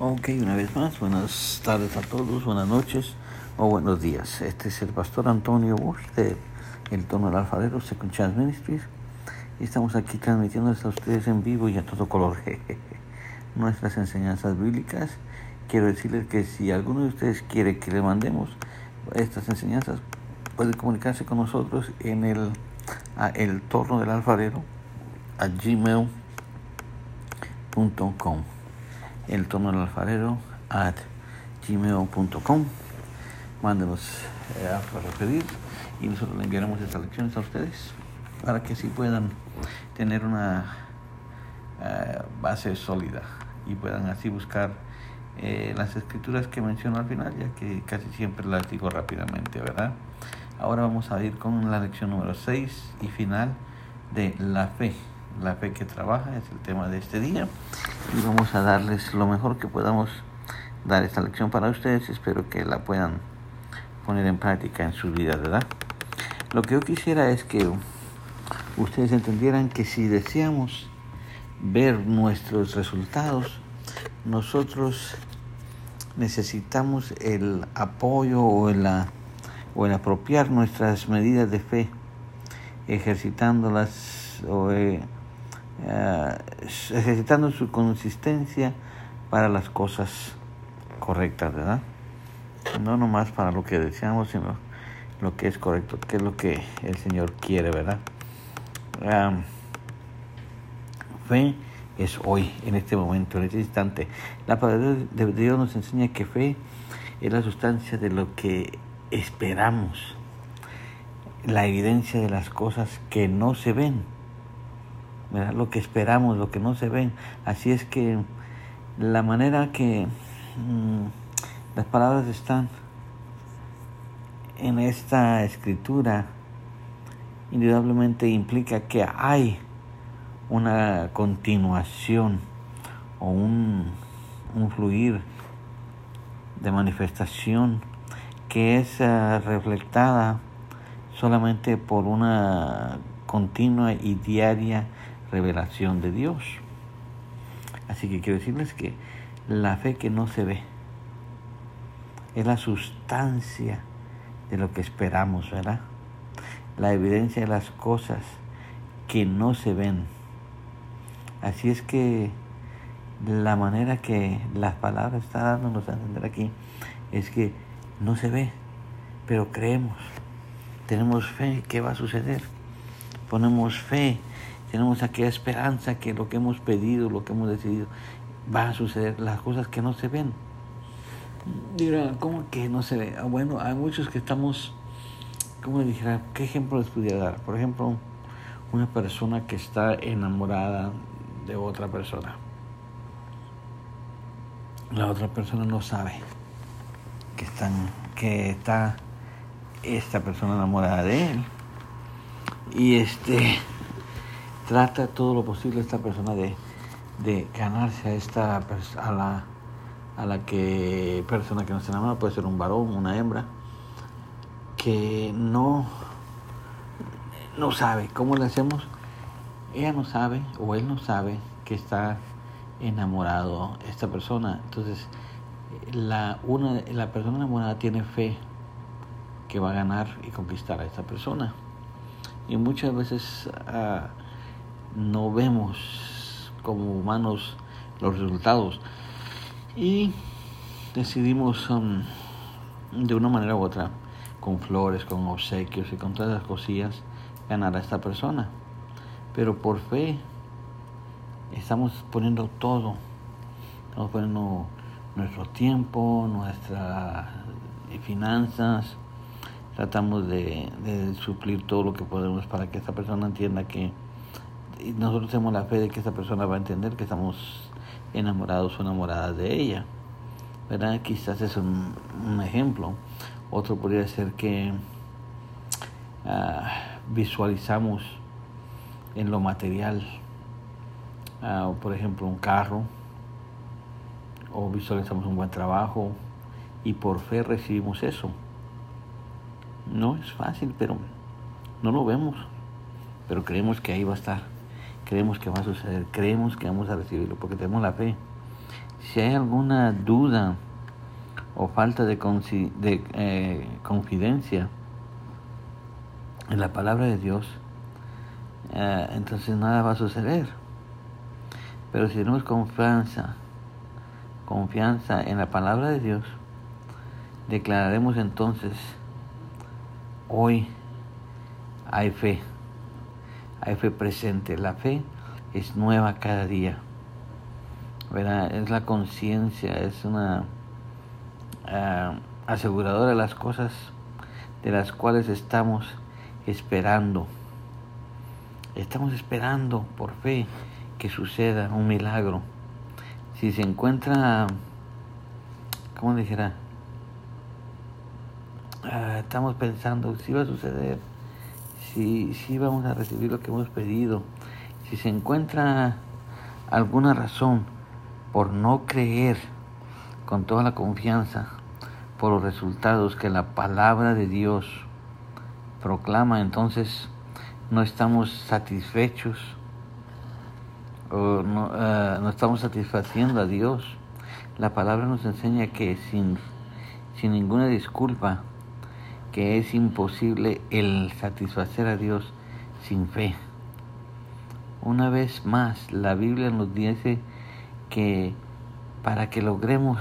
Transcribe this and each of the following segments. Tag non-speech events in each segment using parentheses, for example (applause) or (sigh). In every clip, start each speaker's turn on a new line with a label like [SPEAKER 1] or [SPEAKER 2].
[SPEAKER 1] Ok, una vez más, buenas tardes a todos, buenas noches o buenos días. Este es el pastor Antonio Bush de El Tono del Alfarero, Second Chance Ministries. Y estamos aquí transmitiéndoles a ustedes en vivo y a todo color (laughs) nuestras enseñanzas bíblicas. Quiero decirles que si alguno de ustedes quiere que le mandemos estas enseñanzas, puede comunicarse con nosotros en el, el torno del alfarero a gmail.com el tono del alfarero at gmail.com. Mándenos eh, a referir y nosotros le enviaremos estas lecciones a ustedes para que así puedan tener una eh, base sólida y puedan así buscar eh, las escrituras que menciono al final, ya que casi siempre las digo rápidamente, ¿verdad? Ahora vamos a ir con la lección número 6 y final de la fe la fe que trabaja es el tema de este día y vamos a darles lo mejor que podamos dar esta lección para ustedes. Espero que la puedan poner en práctica en su vida, ¿verdad? Lo que yo quisiera es que ustedes entendieran que si deseamos ver nuestros resultados, nosotros necesitamos el apoyo o el, o el apropiar nuestras medidas de fe, ejercitándolas o eh, ejercitando su consistencia para las cosas correctas, ¿verdad? No nomás para lo que deseamos, sino lo que es correcto, que es lo que el Señor quiere, ¿verdad? fe es hoy, en este momento, en este instante. La palabra de Dios nos enseña que fe es la sustancia de lo que esperamos, la evidencia de las cosas que no se ven lo que esperamos, lo que no se ven. Así es que la manera que mm, las palabras están en esta escritura indudablemente implica que hay una continuación o un, un fluir de manifestación que es uh, reflectada solamente por una continua y diaria revelación de Dios. Así que quiero decirles que la fe que no se ve es la sustancia de lo que esperamos, ¿verdad? La evidencia de las cosas que no se ven. Así es que la manera que las palabras están dándonos a entender aquí es que no se ve, pero creemos. Tenemos fe que va a suceder. Ponemos fe tenemos aquella esperanza que lo que hemos pedido, lo que hemos decidido, va a suceder, las cosas que no se ven. Mira, ¿cómo que no se ve? Ah, bueno, hay muchos que estamos, ¿cómo le dijera? ¿Qué ejemplo les pudiera dar? Por ejemplo, una persona que está enamorada de otra persona. La otra persona no sabe que, están, que está esta persona enamorada de él. Y este trata todo lo posible esta persona de, de ganarse a esta a la a la que persona que no se enamora puede ser un varón, una hembra que no no sabe cómo le hacemos. Ella no sabe o él no sabe que está enamorado esta persona. Entonces la una la persona enamorada tiene fe que va a ganar y conquistar a esta persona. Y muchas veces uh, no vemos como humanos los resultados. Y decidimos um, de una manera u otra con flores, con obsequios y con todas las cosillas ganar a esta persona. Pero por fe estamos poniendo todo, estamos poniendo nuestro tiempo, nuestras finanzas, tratamos de, de suplir todo lo que podemos para que esta persona entienda que y nosotros tenemos la fe de que esa persona va a entender que estamos enamorados o enamoradas de ella. ¿Verdad? Quizás es un, ejemplo. Otro podría ser que ah, visualizamos en lo material, uh, por ejemplo, un carro, o visualizamos un buen trabajo, y por fe recibimos eso. No es fácil, pero no lo vemos, pero creemos que ahí va a estar creemos que va a suceder, creemos que vamos a recibirlo, porque tenemos la fe. Si hay alguna duda o falta de, eh, confidencia en la palabra de Dios, eh, entonces nada va a suceder. Pero si tenemos confianza, confianza en la palabra de Dios, declararemos entonces, hoy hay fe, hay fe presente, la fe es nueva cada día, es la conciencia, es una uh, aseguradora de las cosas de las cuales estamos esperando. Estamos esperando por fe que suceda un milagro. Si se encuentra, ¿cómo dijera? Ah, estamos pensando si va a suceder, si, si vamos a recibir lo que hemos pedido, si se encuentra alguna razón por no creer con toda la confianza por los resultados que la palabra de Dios proclama, entonces no estamos satisfechos o no, eh, no estamos satisfaciendo a Dios. La palabra nos enseña que sin, sin ninguna disculpa, que es imposible el satisfacer a Dios sin fe. Una vez más, la Biblia nos dice que para que logremos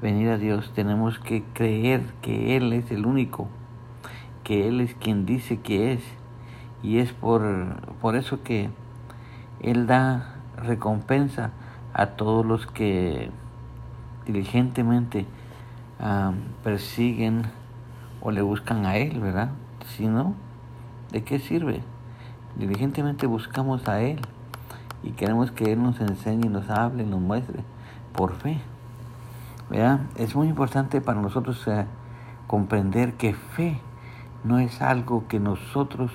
[SPEAKER 1] venir a Dios tenemos que creer que Él es el único, que Él es quien dice que es. Y es por, por eso que Él da recompensa a todos los que diligentemente persiguen o le buscan a Él, ¿verdad? Si no, ¿de qué sirve? Diligentemente buscamos a Él y queremos que Él nos enseñe, nos hable, nos muestre por fe. ¿verdad? Es muy importante para nosotros eh, comprender que fe no es algo que nosotros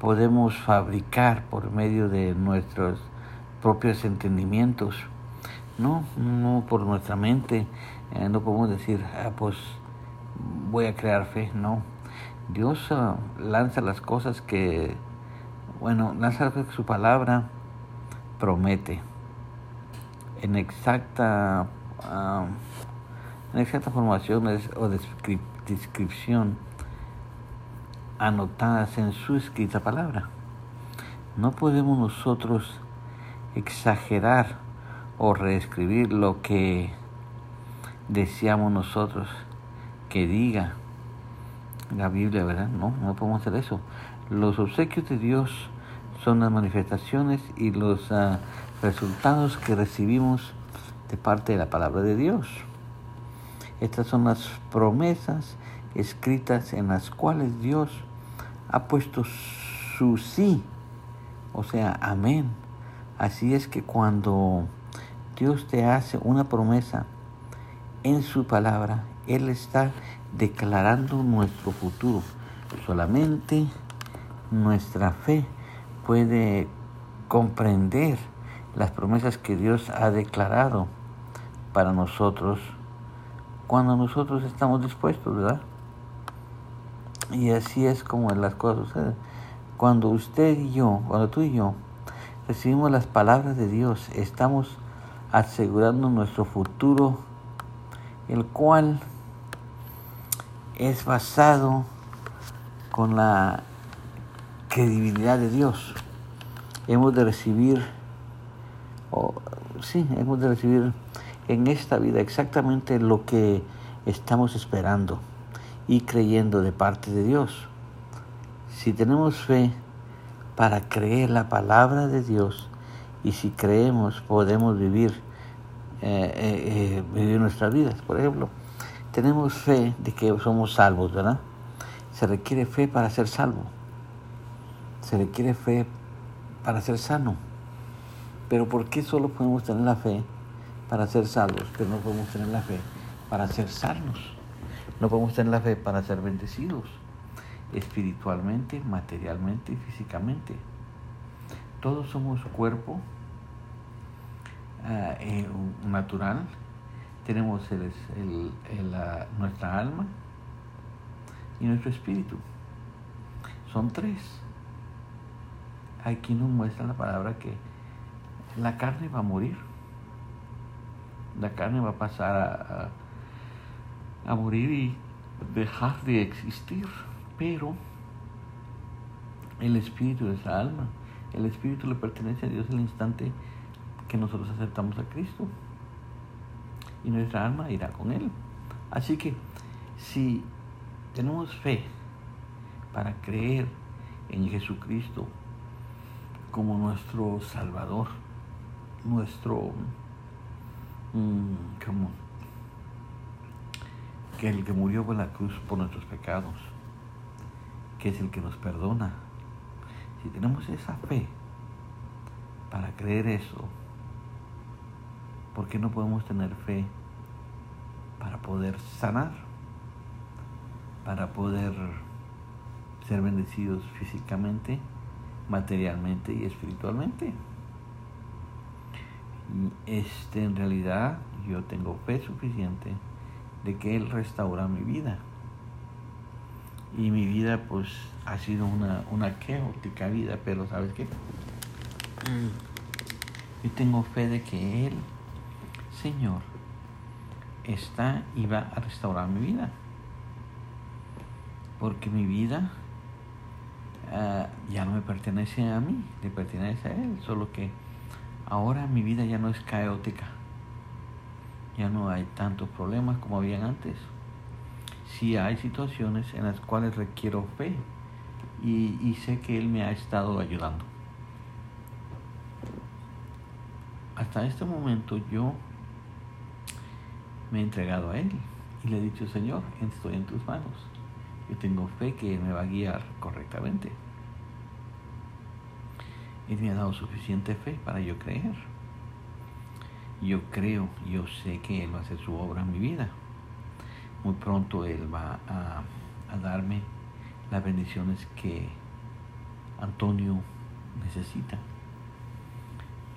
[SPEAKER 1] podemos fabricar por medio de nuestros propios entendimientos. No, no por nuestra mente. Eh, no podemos decir, ah, pues voy a crear fe, no. Dios ah, lanza las cosas que, bueno, lanza su palabra promete en exacta, ah, en exacta formación o descripción anotadas en su escrita palabra. No podemos nosotros exagerar o reescribir lo que deseamos nosotros que diga la Biblia, ¿verdad? No, no podemos hacer eso. Los obsequios de Dios son las manifestaciones y los ah, resultados que recibimos de parte de la palabra de Dios. Estas son las promesas escritas en las cuales Dios ha puesto su sí, o sea, amén. Así es que cuando Dios te hace una promesa en su palabra, él está declarando nuestro futuro. Solamente nuestra fe puede comprender las promesas que Dios ha declarado para nosotros cuando nosotros estamos dispuestos, ¿verdad? Y así es como las cosas suceden. Cuando usted y yo, cuando tú y yo recibimos las palabras de Dios, estamos asegurando nuestro futuro, el cual es basado con la credibilidad de Dios. Hemos de recibir, o sí, hemos de recibir en esta vida exactamente lo que estamos esperando y creyendo de parte de Dios. Si tenemos fe para creer la palabra de Dios y si creemos podemos vivir, eh, eh, eh, vivir nuestras vidas. Por ejemplo, tenemos fe de que somos salvos, ¿verdad? Se requiere fe para ser salvo. Se requiere fe para ser sano. Pero ¿por qué solo podemos tener la fe para ser salvos, pero no podemos tener la fe para ser sanos? No podemos tener la fe para ser bendecidos espiritualmente, materialmente y físicamente. Todos somos cuerpo ah, eh, natural tenemos el, nuestra alma y nuestro espíritu. Son tres. Aquí nos muestra la palabra que la carne va a morir. La carne va a pasar a, a, morir y dejar de existir, pero el espíritu es la alma. El espíritu le pertenece a Dios el instante que nosotros aceptamos a Cristo. Y nuestra alma irá con Él. Así que si tenemos fe para creer en Jesucristo como nuestro Salvador, nuestro mm, como que el que murió por la cruz por nuestros pecados, que es el que nos perdona. Si tenemos esa fe para creer eso, ¿por qué no podemos tener fe para poder sanar? Para poder ser bendecidos físicamente, materialmente y espiritualmente. Este, en realidad yo tengo fe suficiente de que Él restaura mi vida. Y mi vida pues ha sido una, una caótica vida, pero ¿sabes qué? Yo tengo fe de que Él, Señor, está y va a restaurar mi vida. Porque mi vida Ah, ya no me pertenece a mí, le pertenece a Él, solo que ahora mi vida ya no es caótica, ya no hay tantos problemas como habían antes. Sí hay situaciones en las cuales requiero fe y, y sé que Él me ha estado ayudando. Hasta este momento yo me he entregado a Él y le he dicho, Señor, estoy en tus manos. Yo tengo fe que me va a guiar correctamente. Él me ha dado suficiente fe para yo creer. Yo creo, yo sé que Él va a hacer su obra en mi vida. Muy pronto Él va a, a darme las bendiciones que Antonio necesita.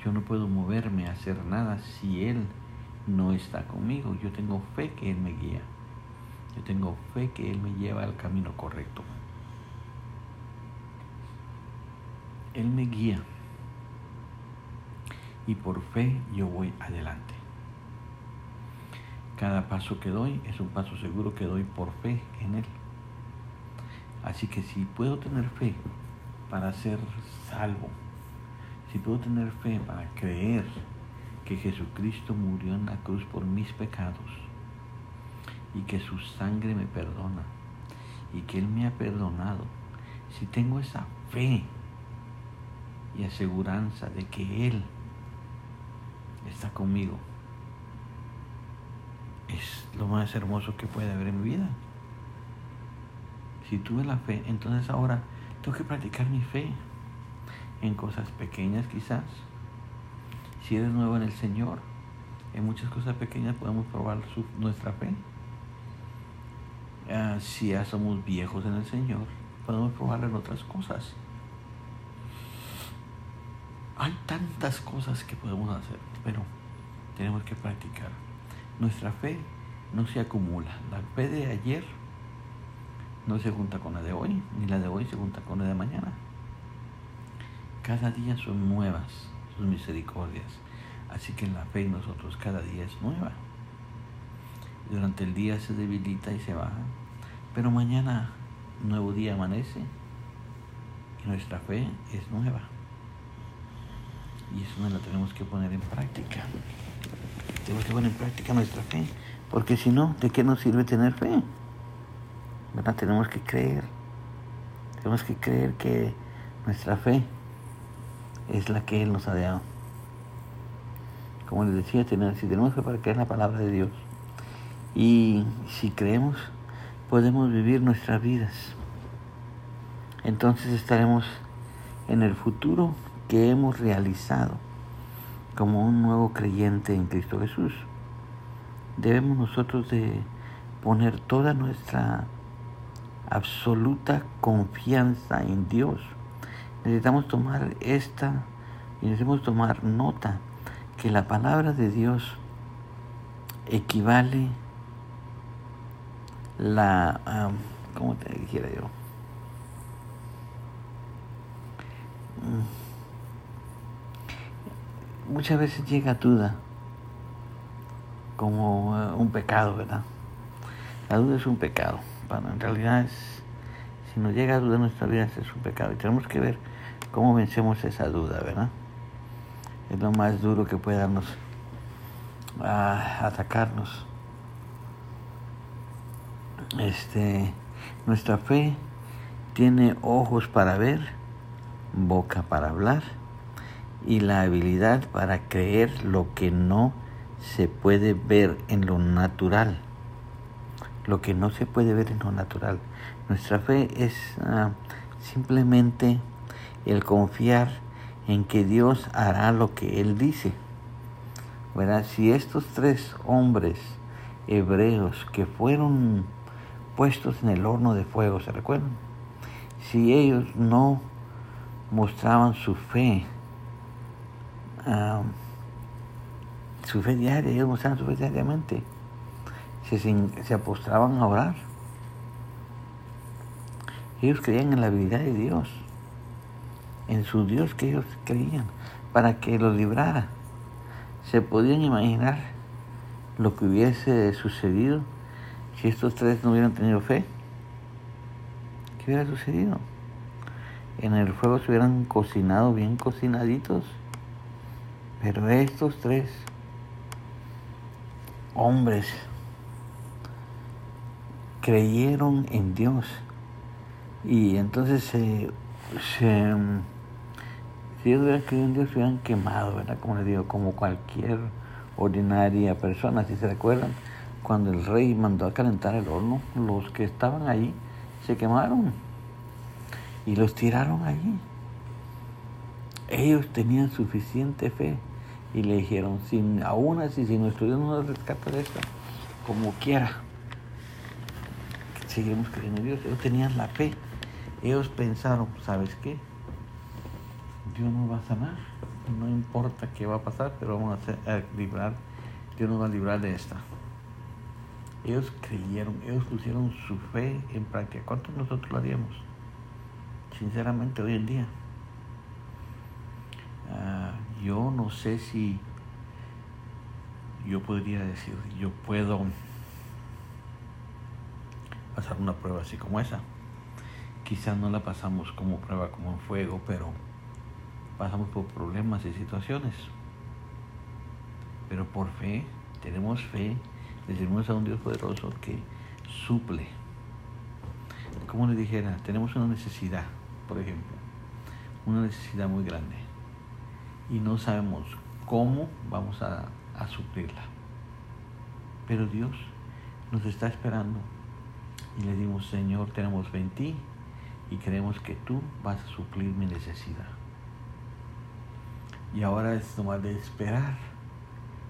[SPEAKER 1] Yo no puedo moverme a hacer nada si Él no está conmigo. Yo tengo fe que Él me guía. Yo tengo fe que Él me lleva al camino correcto. Él me guía y por fe yo voy adelante. Cada paso que doy es un paso seguro que doy por fe en Él. Así que si puedo tener fe para ser salvo, si puedo tener fe para creer que Jesucristo murió en la cruz por mis pecados y que su sangre me perdona y que Él me ha perdonado, si tengo esa fe y aseguranza de que Él está conmigo, es lo más hermoso que puede haber en mi vida. Si tuve la fe, entonces ahora tengo que practicar mi fe en cosas pequeñas quizás. Si eres nuevo en el Señor, en muchas cosas pequeñas podemos probar nuestra fe. Ah, si ya somos viejos en el Señor, podemos probarlo en otras cosas. Hay tantas cosas que podemos hacer, pero tenemos que practicar. Nuestra fe no se acumula. La fe de ayer no se junta con la de hoy, ni la de hoy se junta con la de mañana. Cada día son nuevas sus misericordias. Así que la fe en nosotros cada día es nueva. Durante el día se debilita y se baja, pero mañana, nuevo día amanece y nuestra fe es nueva. Y eso no la tenemos que poner en práctica. Tenemos que poner en práctica nuestra fe. Porque si no, ¿de qué nos sirve tener fe? ¿Verdad? Tenemos que creer. Tenemos que creer que nuestra fe es la que Él nos ha dado. Como les decía, si tenemos fe para la palabra de Dios y si creemos, podemos vivir nuestras vidas. Entonces estaremos en el futuro que hemos realizado como un nuevo creyente en Cristo Jesús. Debemos nosotros de poner toda nuestra absoluta confianza en Dios. Necesitamos tomar esta y necesitamos tomar nota que la palabra de Dios equivale la, ¿cómo te dijera yo? Mm. Muchas veces llega duda como eh, un pecado, ¿verdad? La duda es un pecado. Bueno, en realidad es, si nos llega a duda en nuestra vida es un pecado y tenemos que ver cómo vencemos esa duda, ¿verdad? Es lo más duro que puede darnos a atacarnos. Este, nuestra fe tiene ojos para ver, boca para hablar y la habilidad para creer lo que no se puede ver en lo natural. Lo que no se puede ver en lo natural. Nuestra fe es ah, simplemente el confiar en que Dios hará lo que Él dice. ¿Verdad? Si estos tres hombres hebreos que fueron puestos en el horno de fuego, ¿se recuerdan? Si ellos no mostraban su fe, su fe diaria, ellos mostraban su fe diariamente, se, se apostraban a orar. Ellos creían en la habilidad de Dios, en su Dios que ellos creían, para que los librara. Se podían imaginar lo que hubiese sucedido si estos tres no hubieran tenido fe. ¿Qué hubiera sucedido? En el fuego se hubieran cocinado bien cocinaditos pero estos tres hombres creyeron en Dios y entonces se, se si ellos hubieran creído en Dios se hubieran quemado, ¿verdad? Como les digo, como cualquier ordinaria persona, si se recuerdan, cuando el rey mandó a calentar el horno, los que estaban allí se quemaron y los tiraron allí. Ellos tenían suficiente fe y le dijeron, sin, aún así, si nuestro Dios no nos rescata de esto, como quiera, seguimos creyendo en Dios. Ellos tenían la fe. Ellos pensaron, ¿sabes qué? Dios nos va a sanar. No importa qué va a pasar, pero vamos a, hacer, librar. Dios nos va a librar de esta. Ellos creyeron, ellos pusieron su fe en práctica. ¿Cuántos nosotros lo haríamos? Sinceramente, hoy en día. Ah, yo no sé si yo podría decir, yo puedo pasar una prueba así como esa. Quizás no la pasamos como prueba, como en fuego, pero pasamos por problemas y situaciones. Pero por fe, tenemos fe, le servimos a un Dios poderoso que suple. Como le dijera, tenemos una necesidad, por ejemplo, una necesidad muy grande y no sabemos cómo vamos a, suplirla. Pero Dios nos está esperando y le dimos, Señor, tenemos fe en ti y creemos que tú vas a suplir mi necesidad. Y ahora es tomar de esperar,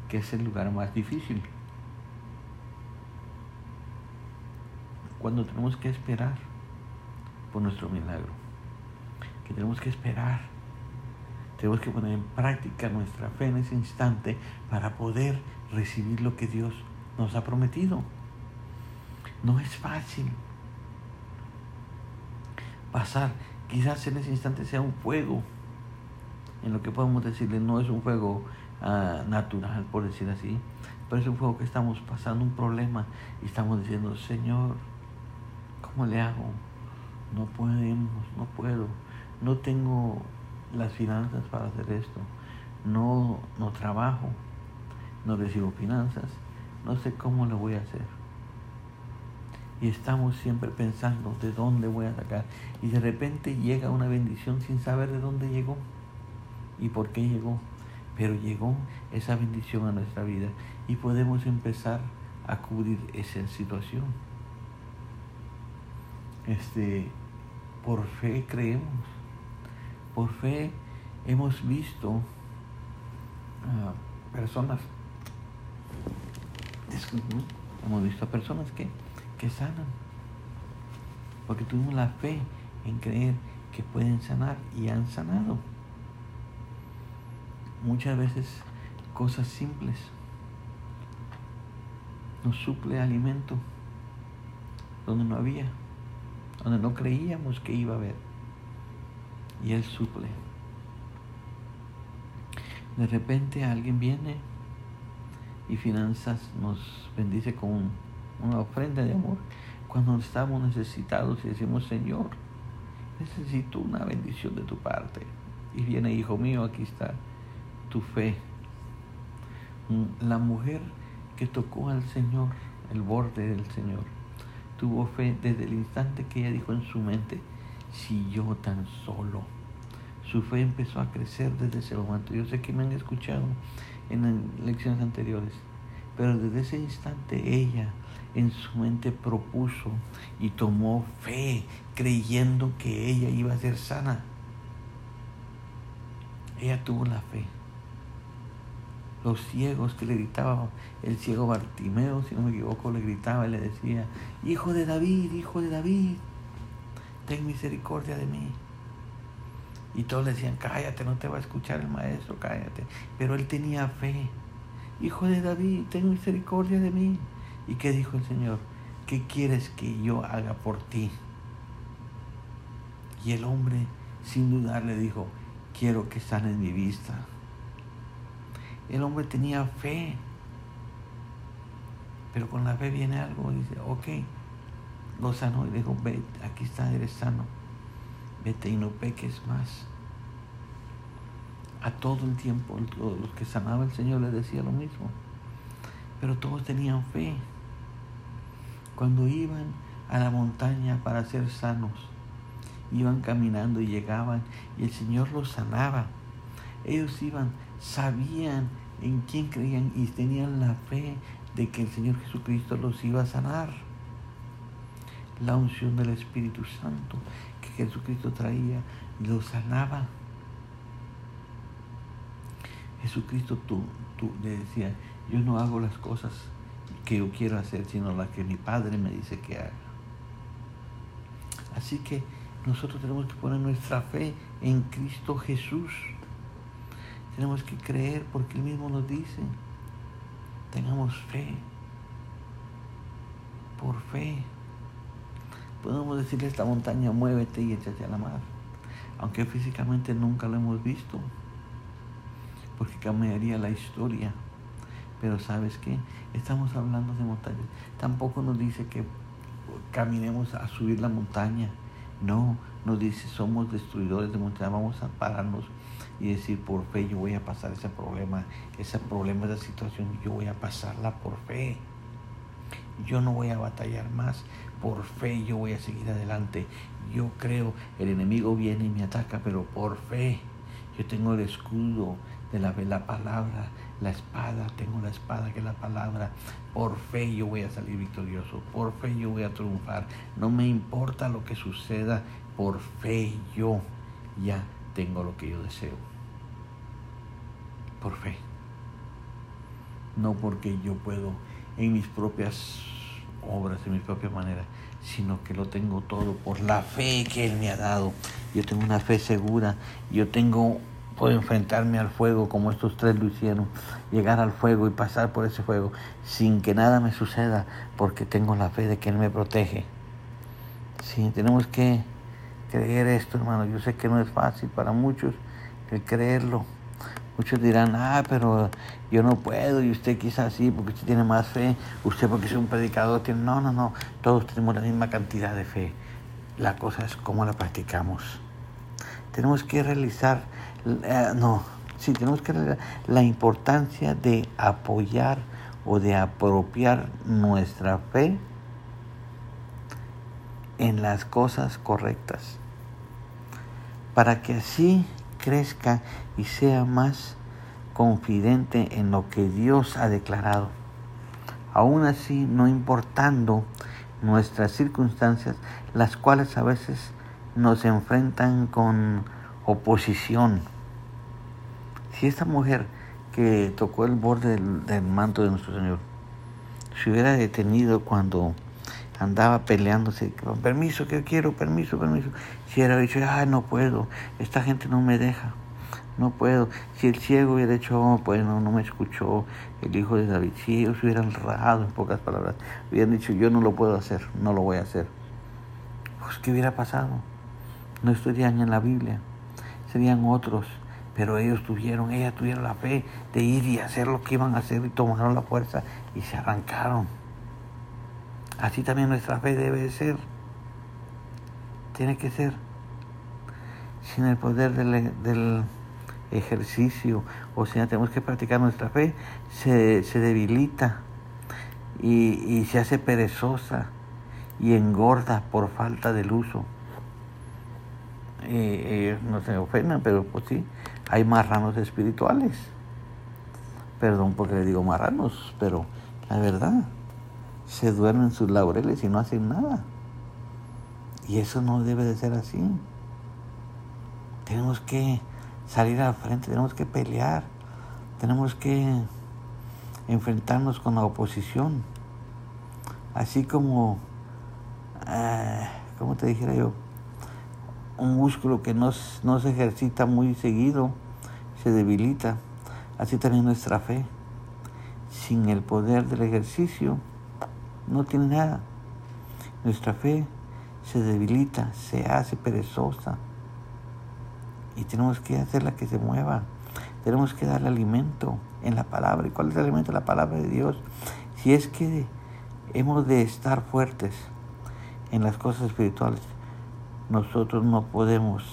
[SPEAKER 1] que es el lugar más difícil. Cuando tenemos que esperar por nuestro milagro, que tenemos que esperar tenemos que poner en práctica nuestra fe en ese instante para poder recibir lo que Dios nos ha prometido. No es fácil pasar. Quizás en ese instante sea un fuego. En lo que podemos decirle, no es un fuego ah, natural, por decir así, pero es un fuego que estamos pasando un problema y estamos diciendo, Señor, ¿cómo le hago? No podemos, no puedo, no tengo las finanzas para hacer esto. No, no trabajo, no recibo finanzas, no sé cómo lo voy a hacer. Y estamos siempre pensando de dónde voy a sacar. Y de repente llega una bendición sin saber de dónde llegó y por qué llegó. Pero llegó esa bendición a nuestra vida y podemos empezar a cubrir esa situación. Este, por fe creemos por fe hemos visto a personas, hemos visto a personas que, que sanan, porque tuvimos la fe en creer que pueden sanar y han sanado. Muchas veces cosas simples nos suple alimento donde no había, donde no creíamos que iba a haber y Él suple. De repente alguien viene y finanzas nos bendice con una ofrenda de amor cuando estamos necesitados y decimos, Señor, necesito una bendición de tu parte. Y viene, hijo mío, aquí está tu fe. La mujer que tocó al Señor, el borde del Señor, tuvo fe desde el instante que ella dijo en su mente, si yo tan solo. Su fe empezó a crecer desde ese momento. Yo sé que me han escuchado en lecciones anteriores, pero desde ese instante ella en su mente propuso y tomó fe, creyendo que ella iba a ser sana. Ella tuvo la fe. Los ciegos que le gritaban, el ciego Bartimeo, si no me equivoco, le gritaba y le decía, Hijo de David, hijo de David, ten misericordia de mí. Y todos le decían, cállate, no te va a escuchar el maestro, cállate. Pero él tenía fe. Hijo de David, ten misericordia de mí. ¿Y qué dijo el Señor? ¿Qué quieres que yo haga por ti? Y el hombre, sin dudar, le dijo, quiero que en mi vista. El hombre tenía fe. Pero con la fe viene algo. Dice, ok, lo sanó y dijo, ve, aquí está, eres sano. Vete y no peques más. A todo el tiempo, los que sanaba el Señor les decía lo mismo. Pero todos tenían fe. Cuando iban a la montaña para ser sanos, iban caminando y llegaban y el Señor los sanaba. Ellos iban, sabían en quién creían y tenían la fe de que el Señor Jesucristo los iba a sanar. La unción del Espíritu Santo que Jesucristo traía los sanaba. Jesucristo tú, tú le decía, yo no hago las cosas que yo quiero hacer, sino la que mi Padre me dice que haga. Así que nosotros tenemos que poner nuestra fe en Cristo Jesús. Tenemos que creer porque Él mismo nos dice, tengamos fe. Por fe. Podemos decirle a esta montaña, muévete y échate a la mar. Aunque físicamente nunca lo hemos visto. Porque cambiaría la historia. Pero sabes qué? Estamos hablando de montañas. Tampoco nos dice que caminemos a subir la montaña. No, nos dice somos destruidores de montañas. Vamos a pararnos y decir por fe yo voy a pasar ese problema, ese problema, esa situación, yo voy a pasarla por fe. Yo no voy a batallar más. Por fe yo voy a seguir adelante. Yo creo, el enemigo viene y me ataca, pero por fe. Yo tengo el escudo de la, la palabra, la espada, tengo la espada que es la palabra. Por fe yo voy a salir victorioso, por fe yo voy a triunfar. No me importa lo que suceda, por fe yo ya tengo lo que yo deseo. Por fe. No porque yo puedo en mis propias obras, en mi propia manera, sino que lo tengo todo por la fe que Él me ha dado. Yo tengo una fe segura, yo tengo Puedo enfrentarme al fuego como estos tres lo hicieron, llegar al fuego y pasar por ese fuego sin que nada me suceda porque tengo la fe de que Él me protege. Sí, tenemos que creer esto, hermano. Yo sé que no es fácil para muchos el creerlo. Muchos dirán, ah, pero yo no puedo y usted quizás sí porque usted tiene más fe, usted porque es un predicador tiene... No, no, no, todos tenemos la misma cantidad de fe. La cosa es cómo la practicamos. Tenemos que realizar eh, no, sí, tenemos que ver la importancia de apoyar o de apropiar nuestra fe en las cosas correctas, para que así crezca y sea más confidente en lo que Dios ha declarado. Aún así, no importando nuestras circunstancias, las cuales a veces nos enfrentan con oposición si esta mujer que tocó el borde del, manto de nuestro Señor se hubiera detenido cuando andaba peleándose, permiso, que quiero, permiso, permiso. Si hubiera dicho, ah, no puedo, esta gente no me deja, no puedo. Si el ciego hubiera dicho, oh, pues no, no me escuchó el hijo de David, si ellos hubieran rajado en pocas palabras, hubieran dicho, yo no lo puedo hacer, no lo voy a hacer. Pues, ¿qué hubiera pasado? No estarían en la Biblia, serían otros Pero ellos tuvieron, ella tuvieron la fe de ir y hacer lo que iban a hacer y tomaron la fuerza y se arrancaron. Así también nuestra fe debe ser. Tiene que ser. Sin el poder del, ejercicio, o sea, tenemos que practicar nuestra fe, se, debilita y, y se hace perezosa y engorda por falta del uso. Y no se ofendan, pero pues sí, hay marranos espirituales. Perdón porque le digo marranos, pero la verdad, se duermen sus laureles y no hacen nada. Y eso no debe de ser así. Tenemos que salir al frente, tenemos que pelear, tenemos que enfrentarnos con la oposición. Así como, eh, como te dijera yo, un músculo que no, no se ejercita muy seguido, se debilita. Así también nuestra fe. Sin el poder del ejercicio, no tiene nada. Nuestra fe se debilita, se hace perezosa. Y tenemos que hacerla que se mueva. Tenemos que darle alimento en la palabra. ¿Y cuál es el alimento? La palabra de Dios. Si es que hemos de estar fuertes en las cosas espirituales, nosotros no podemos,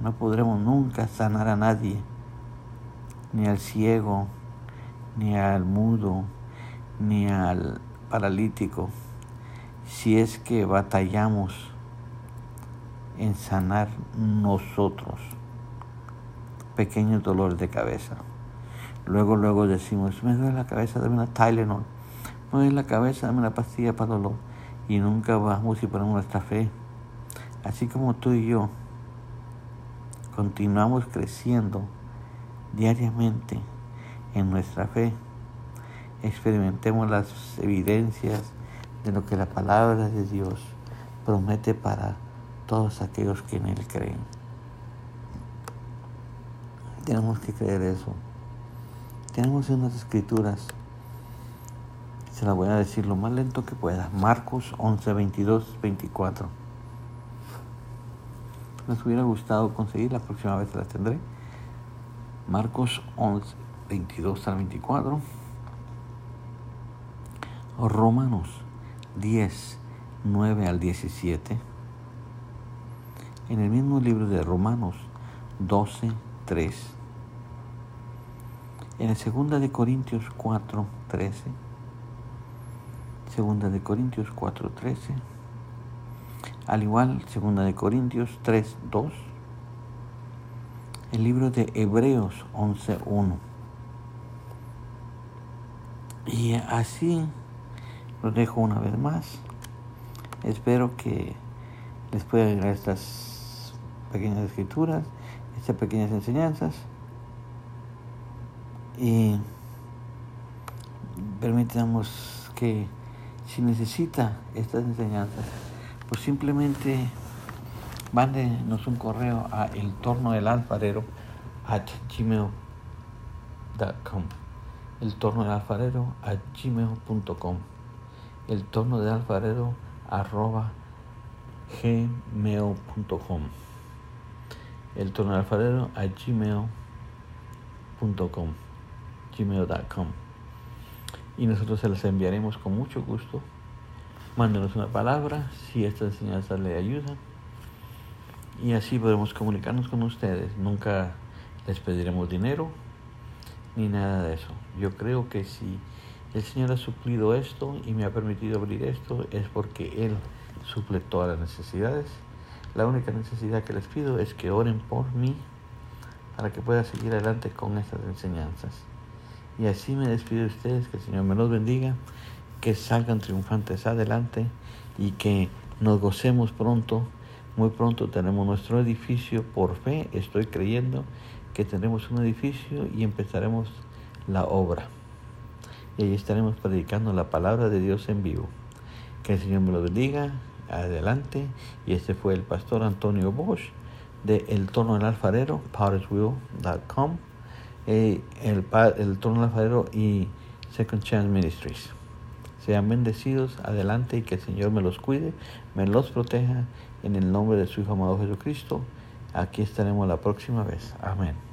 [SPEAKER 1] no podremos nunca sanar a nadie, ni al ciego, ni al mudo, ni al paralítico, si es que batallamos en sanar nosotros pequeños dolores de cabeza. Luego, luego decimos, me duele la cabeza, dame una Tylenol. Me duele la cabeza, dame una pastilla para dolor y nunca vamos y ponemos nuestra fe. Así como tú y yo continuamos creciendo diariamente en nuestra fe, experimentemos las evidencias de lo que la palabra de Dios promete para todos aquellos que en Él creen. Tenemos que creer eso. Tenemos unas escrituras se la voy a decir lo más lento que pueda. Marcos 11, 22, 24. Les hubiera gustado conseguir, la próxima vez la tendré. Marcos 11, 22 al 24. Romanos 10, 9 al 17. En el mismo libro de Romanos 12, 3. En el segunda de Corintios 4, 13 Segunda de Corintios 4:13. Al igual, Segunda de Corintios 3:2. El libro de Hebreos 11:1. Y así lo dejo una vez más. Espero que les pueda agregar estas pequeñas escrituras, estas pequeñas enseñanzas. Y permitamos que si necesita estas enseñanzas, pues simplemente mándenos un correo a el torno del alfarero at gmail.com el torno del alfarero gmail.com el torno del alfarero arroba gmail.com el torno del alfarero gmail.com gmail.com y nosotros se las enviaremos con mucho gusto. Mándenos una palabra si esta enseñanza le ayuda y así podremos comunicarnos con ustedes. Nunca les pediremos dinero ni nada de eso. Yo creo que si el Señor ha suplido esto y me ha permitido abrir esto es porque Él suple todas las necesidades. La única necesidad que les pido es que oren por mí para que pueda seguir adelante con estas enseñanzas. Y así me despido de ustedes, que el Señor me los bendiga, que salgan triunfantes adelante y que nos gocemos pronto. Muy pronto tenemos nuestro edificio por fe, estoy creyendo que tendremos un edificio y empezaremos la obra. Y ahí estaremos predicando la palabra de Dios en vivo. Que el Señor me lo bendiga, adelante. Y este fue el pastor Antonio Bosch de El Tono del Alfarero, el Trono Alfarero y Second Chance Ministries. Sean bendecidos adelante y que el Señor me los cuide, me los proteja en el nombre de su Hijo amado Jesucristo Aquí estaremos la próxima vez. Amén.